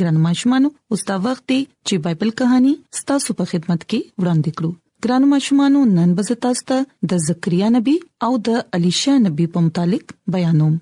ګران ماشومان اوس دا وخت دی چې بایبل کہانی ستاسو په خدمت کې وړاندې کړو ګران ماشومان نن به تاسو ته د زکریا نبی او د الیشا نبی په متعلق بیانوم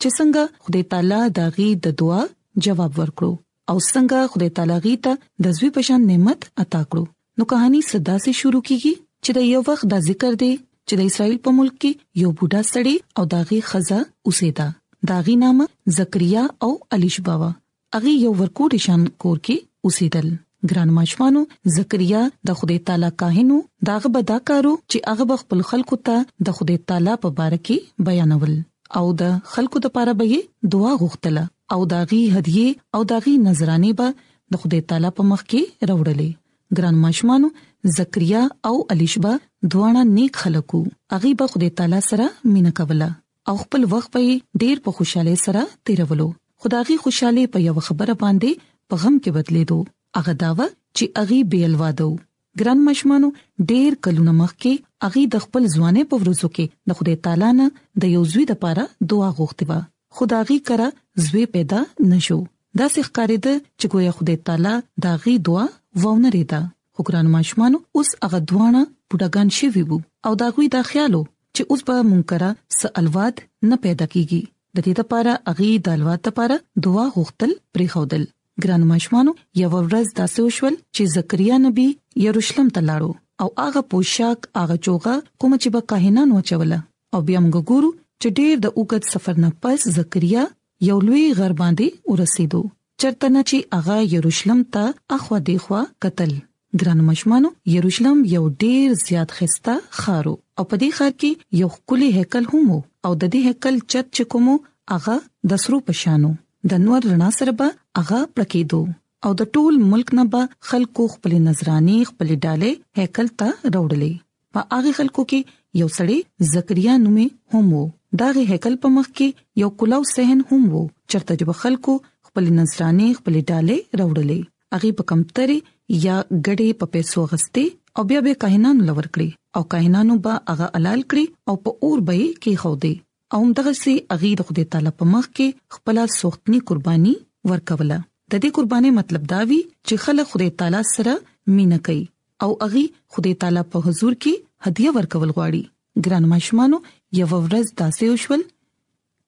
چې څنګه خدای تعالی دا غي د دعا جواب ورکړو او څنګه خدای تعالی غي ته د زوی پشان نعمت عطا کړو نو کہانی څه داسې شروع کیږي چې د یو وخت دا ذکر دی چې د اسرائیل په ملک کې یو بوډا سړی او داغي خزه اوسېدا داغي نام زکریا او الیشبا و اغي یو ورکوټ شان کور کې اوسېدل ګران ماشومانو زکریا د خدای تعالی کاهنو داغه به دا کارو چې هغه به خپل خلکو ته د خدای تعالی په باره کې بیانول او د خلکو لپاره به یې دعا غوښتله او د هغوی هدیې او د هغوی نذرانې به د خدای تعالی په مخ کې راوړلې. ګرانو ماشومانو، زکریا او الیشبه دواړه نیک خلک وو، هغوی به خدای تعالی سره مینه کوله او خپل وخت به یې ډېر په خوشحالۍ سره تېرولو، خو د هغوی خوشحالي په یوه خبره باندې په غم کې بدلېدو، هغه دا وه چې هغوی بېالواده وو، ګران ماشومانو ډېر کلونه مخکې هغه د خپل ځواني په ورځو کې د خدای تعالی نه د یو زوی لپاره دعا غوښتې و خداغي کرا زوی پیدا نشو دا سې ښکارېده چې ګویا خدای تعالی دا غي دعا وونه ریدا خو ګران ماشومانو اوس هغه دوانه بډاګان شي وو او دا غوي دا خیالو چې اوس به منکره س الواد نه پیدا کیږي د دې لپاره اغي د الواد لپاره دعا غوښتل پرې خودل ګران ماشومانو یو ورځ داسې وشول چې زکریا نبی یروشلم ته لاړو او هغه پوشاک هغه چوغه کوم چې به کاهنان وچوله او بیا موږ ګورو چې ډیر د اوګد سفر نه پس زکریا یو لوی غر باندې ورسېدو چرته نه چې هغه یروشلم ته اخوا دیخوا قتل ګرانو ماشومانو یروشلم یو ډیر زیات خسته ښار او په دې ښار کې یو خولي هیکل هم او د دې هیکل چت چې کومو هغه د سرو پشانو د نور رڼا سره به هغه پړکېدو او د ټول ملک نه به خلکو خپل نظراني خپل ډالې هیکل ته راوړلې په هغه خلکو کې یو سړی زکریا نومې هم وو داغه هیکل په مخ کې یو کلاو صحن هم وو چرته چې خلکو خپل نظرانه خپل ډالې راوړلې هغه په کمتري یا ګډې په پیسو غستې او بیا به کاهنان لور کړی او کاهنانو به هغه حلال کړی او په اور به کې خو دی او همدغسې هغوی د خدای تعالی په مخ کې خپله سوختني قرباني ورکوله. د دې قربانۍ مطلب دا وي چې خلک خدای تعالی سره مینه کوي او هغوی خدای تعالی په حضور کې هدیه ورکول غواړي. ګرانو ماشومانو، یوه ورځ داسې وشول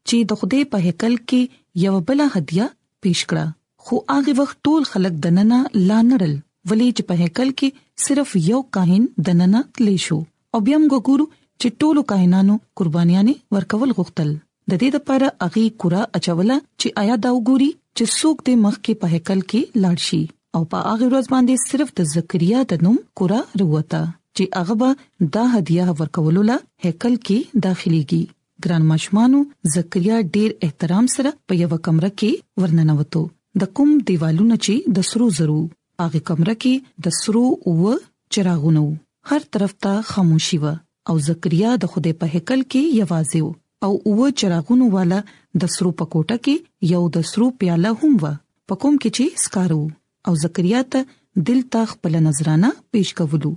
چې د خدای په هیکل کې یوه بله هدیه پیش کړه، خو هغه وخت ټول خلک دننه لا نه ړل، ولې چې په هیکل کې صرف یو کاهن دننه تللی شو. او بیا موږ ګورو چې ټولو کاهنانو قربانیانې ورکول غوښتل د دې لپاره هغه کورا اچوله چې آیا دا وګوري چې څوک د مخ کې په هیکل کې لاړ شي او په هغه ورځ باندې صرف د زکریا د نوم کورا وروته چې هغه به دا هدیه ورکولو لا هیکل کې داخليږي ګران ماشمانو زکریا ډیر احترام سره په یو کمره کې ورننوتو د کوم دیوالونه چې د سرو زرو هغه کمره کې د سرو و چراغونه وو هر طرف ته خاموشي و او زکریا د خدای په هیکل کې یوازې و او و چراغونو والا د سرو په کوټه کې یو د سرو پیاله هم و په کوم کې چې سکارو او زکریا ته دل ته خپل نظرانه پیش کولو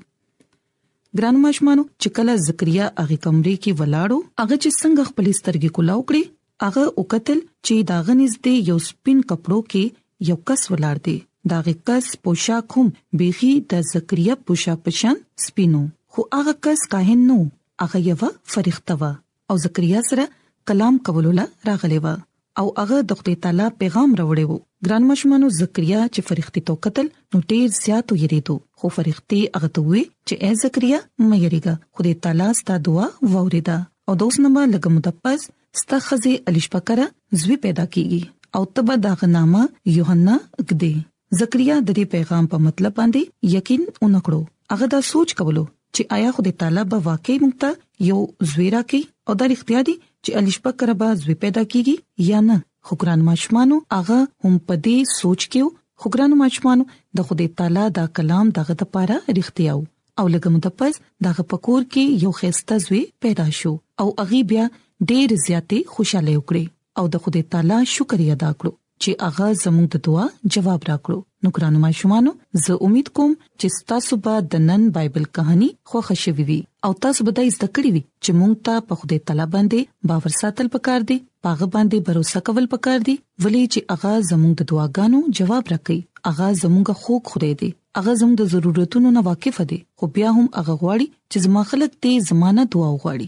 ګران ماشمانو چې کله زکریا هغه کمرې کې ولاړو هغه چې څنګه خپل سترګې کولاو کړې هغه وکتل چې د هغه نږدې یو سپین کپړو کې یو کس ولاړ دی. د هغه کس پوشاک هم بیخي د زکریا پوشاک په شان سپین و، خو هغه کس کاهن نه و، هغه یوه فرښته وه او زکریا سره کلام کولو له راغلې وه او هغه د خدای تعالی پیغام راوړی و. ګرانو ماشومانو، زکریا چې فرښتې ته وکتل، نو ډیر زیات ویریدو خو فرښتې هغه ته وې چې اې زکریا مې یریګا خدای تعالی ستا دعا ووریدا او د اوس نه به لګ مده پس ستا خزه الیشپا کرا زوی پیدا کیږي او تبه دا غنامه یوحنا اګدي زکریا د دې پیغام په مطلب باندې یقین اونکړو هغه دا سوچ کولو چې آیا خدای تعالی به واقعي موږ ته یو زوی راکړي او دا اړتیا دي چې الیشبا کربا زوی پیدا کیږي یا نه خو ګران ماشومانو هغه هم په دې سوچ کې خو ګران ماشومانو د خدای تعالی دا کلام دغه د پاره رښتیا او لګم د پز دغه پکور کې یو خيسته زوی پیدا شو او اغي بیا ډېر زیاتې خوشاله وکړي او د خدای تعالی شکر یې ادا کړو چې هغه زموږ د دعا جواب راکړو نو ګران ماشومانو زه امید کوم چې تاسو به د نن بایبل کہانی خوښ شوي وي او تاسو به د زده کړې وي چې مونږ ته په خوده تعالی باندې باور ساتل پکار دي پاغه باندې باور کول پکار دي ولې چې اغا زموږ د دعاګانو جواب راکړي اغا زموږ خوک خدای دی اغا زموږ د ضرورتونو نه واقف دی خو بیا هم اغا غواړي چې زما خلک دې زمانہ دعا وغواړي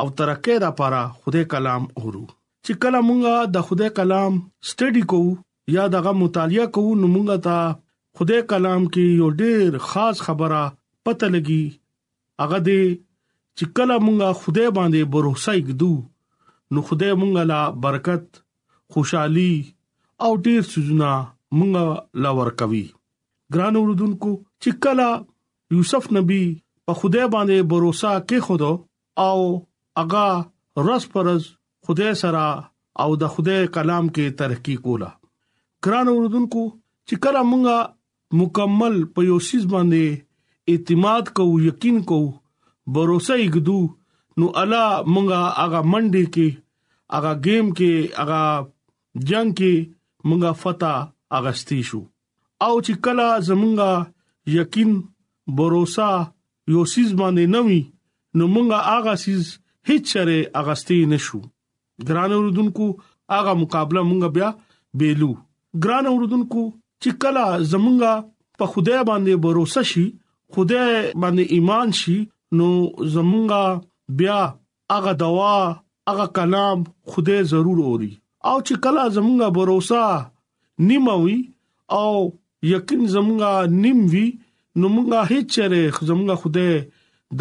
او ترقې د لپاره خدای کلام اورو چې کله مونږه د خدای کلام سټډي کوو یا دغه مطالعه کوو نو مونږه ته خدای کلام کې یو ډېر خاص خبره پته لګي هغه دې چې کله مونږه خدای باندې باور وکړو نو خدای مونږه لا برکت خوشحالي او ډېر سوزونه مونږه لا ورکوي ګران اوردونکو چې کله یوسف نبی په خدای باندې باور کې خود او هغه رس پرز خدای سره او د خدای کلام کې ترقی کوله ګران اوردونکو چې کله مونږه مکمل په یو سیس باندې اعتماد کوو یقین کوو باور یې ګدو نو الله مونږه هغه منډي کې هغه گیم کې هغه جنگ کې مونږه فتح اغستی شو او چې کله زمونږه یقین بروسا یو سیز باندې نوي نو مونږه هغه سیز هیڅ چره اغستې نشو ګران اوردونکو هغه مقابله مونږه بیا بیلو ګران اوردونکو چې کله زمونږه په خدای باندې باور وسه شي خدای باندې ایمان شي نو زمونږه بیا هغه دوا هغه کلام خدای ضرور اوري او چې کله زمونږه باور نیموي او یقین زمونږه نیم وی نو مونږه هیڅ چره زمونږه خدای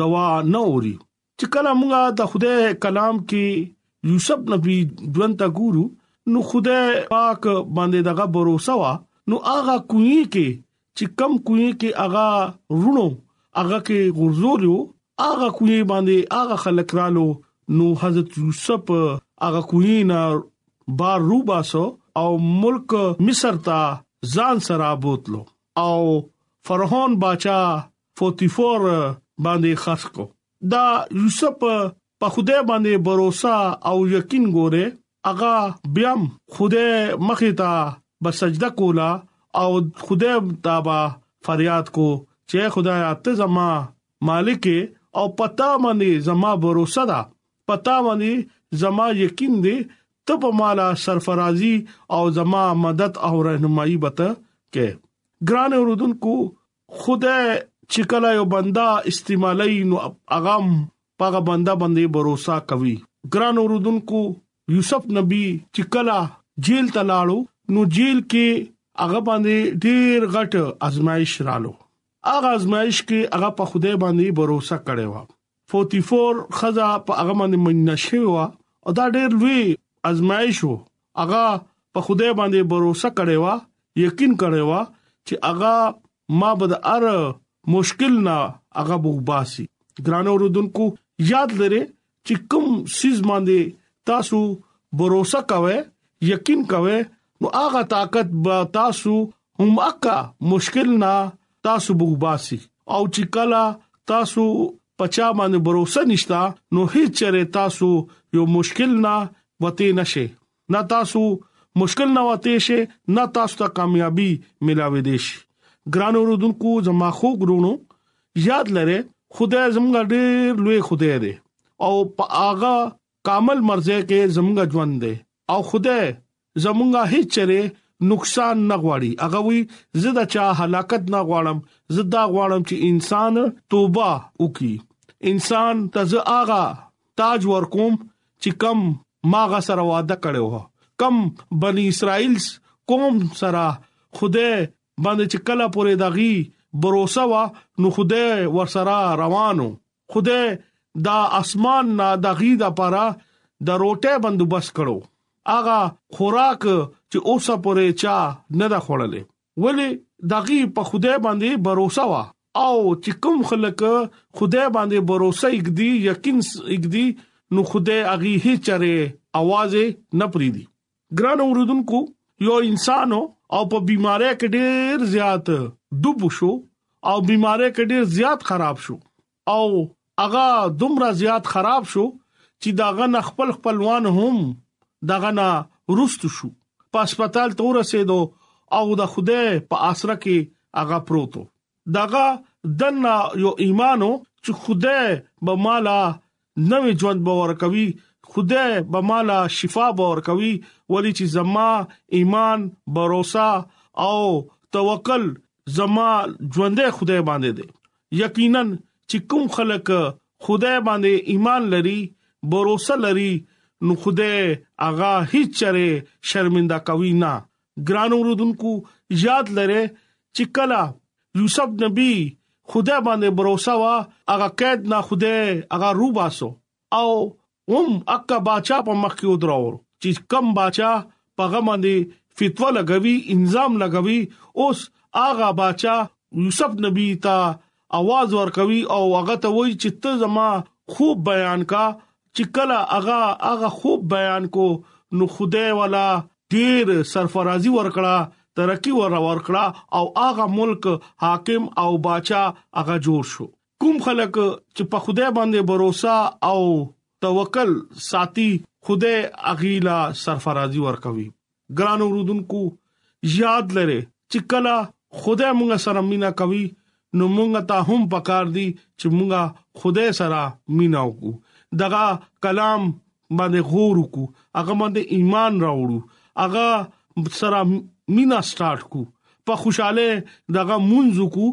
دوا نه اوري چې کله مونږه د خدای کلام کې یوسف نبی ژوند تا ګورو نو خدای پاک باندې دغه باور وا نو هغه کوی کې چې کم کوی کې هغه رونو هغه کې غرزولیو هغه کوی باندې هغه خلک رالو نو حضرت یوسف هغه کوی نه بار روباسو او ملک مصر ته ځان سره بوتلو او فرعون بچا فوتیفور باندې خرڅ کو دا یوسف په خوده باندې باور او یقین ګوره اغا بیا خوده مخه ته بسجده کولا او خوده تابا فریاد کو چې خدایا ته زما مالک او پتا باندې زما باور ده پتا باندې زما یقین دی ته په مالا سرفرازي او زما مدد او رهنمایي بته کې ګران اوردونکو خدای چې کله یو بندا استعمالي نو اغام پاغه بندا باندې باور کوي ګران اوردونکو یوسف نبی چې کله جیل ته لاړو نو جیل کې هغه باندې ډیر غټ ازمایش رالو هغه ازمایش کې هغه په خدای باندې باور کړی و 44 خزا په هغه باندې مجنه شوی و او دا ډېر لوی ازمایش وو هغه په خدای باندې باور کړی و یقین کړی و چې هغه ما به د ار مشکل نه هغه بوباسي ګران اوردونکو یاد لري چې کوم سیز باندې تاسو باور وکوي یقین کوي نو هغه طاقت به تاسو هم اکا مشکل نه تاسو بوباسي او چې کلا تاسو پچا باندې باور نشتا نو هیڅ چره تاسو یو مشکل نه وته نشي نه تاسو مشکل نه وته شي نه تاسو ته کامیابی ملاوي دي شي ګران اوردونکو زما خو ګرونو یاد لره خدای زموږ ډېر لوی خدای دی او په هغه کامل مرزه کې زموږ ژوند دی او خدای زموږه هیڅ چره نقصان نه غواړي هغه وی زدا چا هلاکت نه غواړم زدا غواړم چې انسان توبه وکي انسان تزه هغه تاج ورکوم چې کم ماغه سره وعده کړو هو کم بني اسرائیل قوم سره خدای باندې چې کله پورې دغي باور وا نو خدای ورسره روانو خدای دا اسمان نه دغي د پاره د روټه بندوبست کړو اغه خوراک چې اوسه پورې چا نه دا خوړلې ولې دغی په خدای باندې باروسه وا او چې کوم خلک خدای باندې باروسه اګدي یقین اګدي نو خدای اغي هیڅ چره आवाज نه پریدي ګران اوردونکو یو انسان او په بيمارۍ کې ډېر زیات ډوب شو او بيمارۍ کې ډېر زیات خراب شو او هغه دومره زیات خراب شو چې دا غنه خپل خپلوان هم دغه نه رست شو په هسپتال ته ورسېدو او د خوده په اسره کې هغه پروتو دغه دنه یو ایمانو چې خوده به مالا نوې ژوند به ورکوي خدای به مالا شفا به ورکوي ولی چې زما ایمان باور او توکل زما ژوندې خدای باندې دی یقینا چې کوم خلک خدای باندې ایمان لري باور لري نو خدای هغه هیڅ چره شرمنده کوي نه ګران اوردونکو یاد لره چې کله یوسف نبی خدای باندې باور وا هغه قید نه خدای هغه روباسو او هم اکا بچا په مخ کې ودراو چې کم بچا په غمندې فتوا لګوي انظام لګوي اوس هغه بچا یوسف نبی ته اواز ورکوي او هغه ته وایي چې ته زما خوب بیان کا چې کله هغه هغه خوب بیان کو نو خدای ولا ډیر سرفرازي ورکړه ترقی ور ورکړه او هغه ملک حاکم او باچا هغه جوړ شو کوم خلک چې په خوده باندې باور او توکل ساتي خوده اغیلا سرفرازي ورکوي ګران اوردونکو یاد لره چې کله خدای موږ سره مینا کوي نو موږ ته هم پکار دي چې موږ خدای سره مینا وکړو دغه کلام باندې غور وکړو هغه باندې ایمان راوړو هغه سره مینا سٹارټ کو په خوشاله دغه مونږ کو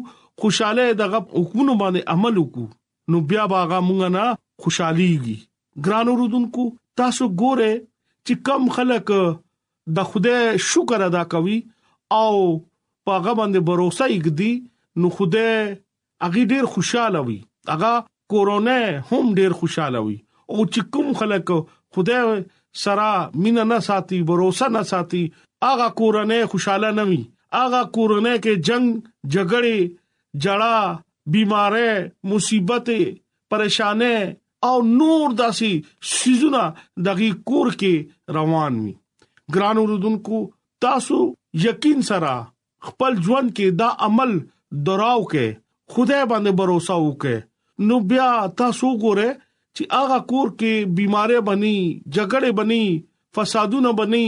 خوشاله دغه حکمونو باندې عمل وکړو نو بیا به هغه مونږ نه خوشاليږي ګران اوردونکو تاسو ګوره چې کم خلک د خوده شکر ادا کوي او پاغه باندې باور وکړي نو خوده هغه ډیر خوشاله وي هغه کورونا هم ډیر خوشاله وي او چې کوم خلک خوده سره مين نه ساتي باور نه ساتي هغه کورونا خوشاله نه وي هغه کورونا کې جنگ جګړه جړا بیماره مصیبت پریشانه او نور داسي سيزونه دغه کور کې روان وي ګران اوردونکو تاسو یقین سره خپل ژوند کې دا عمل دراو کې خدای باندې باور وکړئ نو بیا تاسو ګوره چې هغه کور کې بيمارې بني جګړې بني فسادونه بني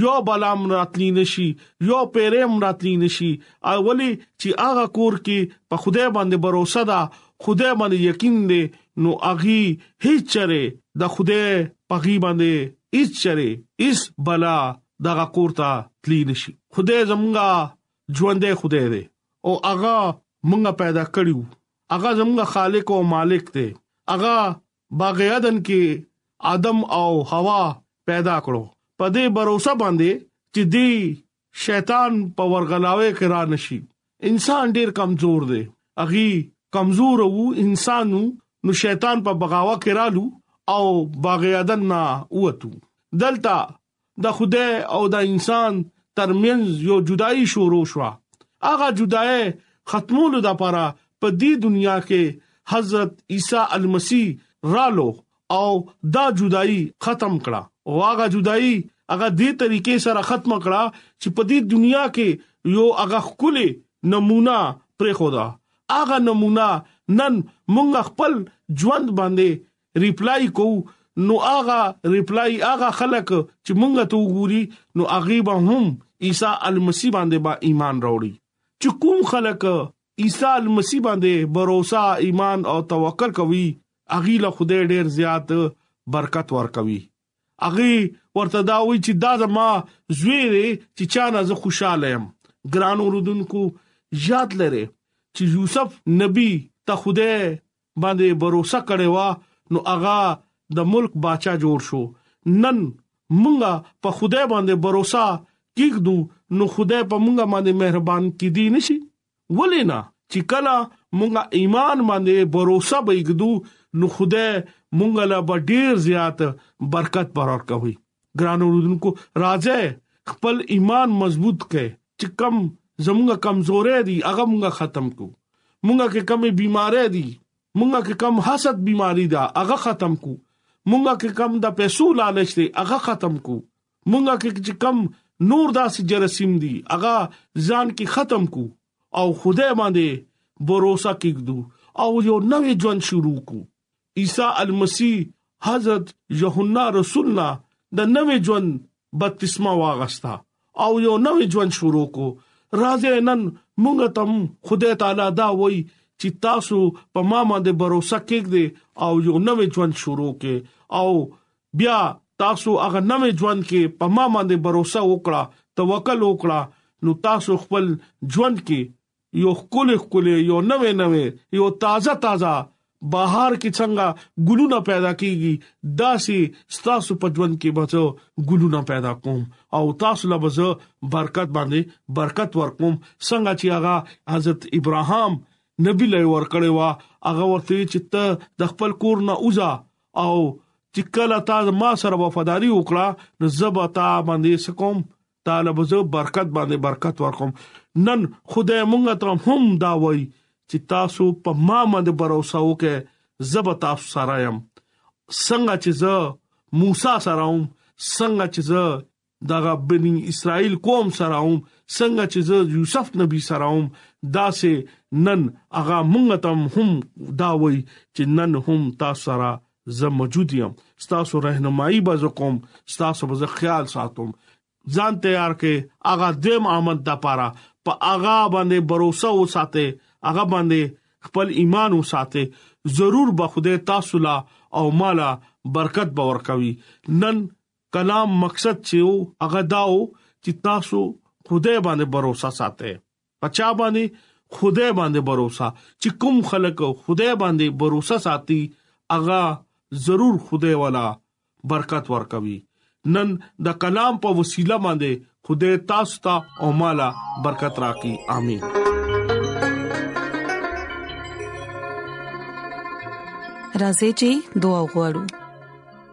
یو بلام راتلی نشي یو پیریم راتلی نشي اولی چې هغه کور کې په خدای باندې باور ده خدای باندې یقین دی نو اغي هیڅ چره د خدای پغي باندې هیڅ چره اس بلا دغه کور ته تلی نشي خدای زمونږه ژوندې خدای دی او هغه مونږه پیدا کړیو هغه زمونږه خالق او مالک دی هغه باغ عدن کې ادم او حوا پیدا کړو په دې باور باندې چې دی شیطان په ورغلاوي کې را نشي انسان ډیر کمزور دی اغي کمزور وو انسانو نو شیطان په بغاوه کې رالو او باغ عدن نه وته دلته د خدای او د انسان ترمنځ یو جدای شروع شو هغه جدای ختمولو لپاره په دې دنیا کې حضرت عیسی المسی رالو او دا جدای ختم کړه او هغه جدای هغه دې طریقې سره ختم کړه چې په دې دنیا کې یو هغه خولي نمونه پرې خوده هغه نمونه نن مونږ خپل ژوند باندې ریپلای کو نو هغه ریپلای هغه خلک چې مونږ ته وګوري نو هغه به هم عیسی المسی باندې با ایمان راوړي چې کوم خلک عیسی المسی باندې باور ایمان او توکل کوي اغي له خدای ډیر زیات برکت ورکوي اغي ورته دا وی چې دا زما زوی دی چې چا نه زه خوشاله يم ګران اوردونکو یاد لره چې یوسف نبی ته خدای باندې باروسه کړې و نو هغه د ملک بچا جوړ شو نن مونږه په خدای باندې باروسه کیږو نو خدای په مونږه باندې مهربان کیدی نشي ولینا چې کله مونږه ایمان باندې باروسه بېګدو نو خدای مونږ له ډیر زیات برکت پر ورکوي ګران اوردونکو راځي خپل ایمان مضبوط کړئ چې کم زمونږه کمزورې دي هغه مونږه ختم کو مونږه کې کمې بيمارې دي مونږه کې کم حسد بيماري ده هغه ختم کو مونږه کې کم د پیسو لالچ دی هغه ختم کو مونږه کې چې کم نور داسې جرسیم دي هغه ځان کې ختم کو او خدای باندې باور وکړو او یو نوې ژوند شروع کو عیسی المسیح حضرت یوحنا رسول نه د نوې ژوند بپتسما واغستا او یو نوې ژوند شروع کو راځي نن موږ تم خدای تعالی دا وای چې تاسو په ما باندې باور وکړئ او یو نوې ژوند شروع کړئ او بیا تاسو هغه نوې ژوند کې په ما باندې باور وکړه توکل وکړه نو تاسو خپل ژوند کې یو خکل خکل یو نوې نوې یو تازه تازه بهار کې څنګه ګلونه پیدا کیږي داسي ستاسو په ژوند کې بچو ګلونه پیدا کوم او تاسو له بزه برکت باندې برکت ورکوم څنګه چې هغه حضرت ابراهام نبی له ور کړې وا هغه ورته چې ته د خپل کور نه اوزا او چې کله تا ما سره وفاداری وکړه نو زبتا باندې سکوم تعالی به زه برکت باندې برکت ورکوم نن خدای مونږ ته هم دا وای چې تاسو په ما باندې باور وکړئ زب تاسو سره يم څنګه چې زه موسی سره وم څنګه چې زه دغه بني اسرائیل قوم سره وم څنګه چې زه یوسف نبی سره وم دا سه نن هغه مونږ ته هم دا وای چې نن هم تاسو سره زه موجود یم ستاسو رهنمایي به زه کوم ستاسو به زه خیال ساتم ځان تیار کې اغا دیم امن د پاره په اغا باندې باور وساته اغا باندې خپل ایمان وساته ضرور به خدای تاسو لا او مالا برکت باور کوي نن کلام مقصد چې هغه داو چې تاسو خدای باندې باور وساته په چا باندې خدای باندې باور چې کوم خلک خدای باندې باور ساتي هغه ضرور خدای والا برکت ورکوي نن د کلام په وسیله باندې خدای تاسو ته او مالا برکت راکړي امين راځي چې دعا وغوړو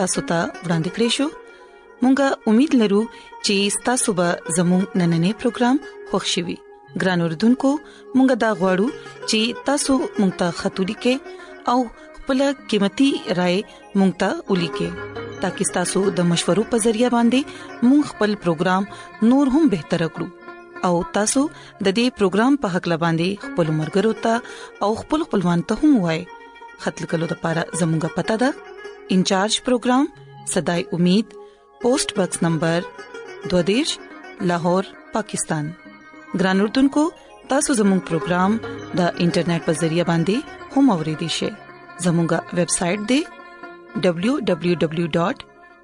تاسو ته ورانده کړی شو مونږه امید لرو چې تاسو به زموږ نننې پروګرام خوښیوي ګران اوردونکو مونږه دا غواړو چې تاسو مونږ ته خاطري کې او خپل قیمتي رائے مونږ ته ولي کې ترڅو تاسو د مشورو په ذریعہ باندې مونږ خپل پروګرام نور هم بهتر کړو او تاسو د دې پروګرام په حق لباندي خپل مرګرو ته او خپل خپلوان ته هم وایي خپل کلو د پاره زموږه پته ده انچارج پروگرام صداي امید پوسټ باکس نمبر 22 لاهور پاکستان ګران اردوونکو تاسو زموږ پروگرام د انټرنیټ په ذریعہ باندې هم اوريدي شئ زموږه ویب سټ د www.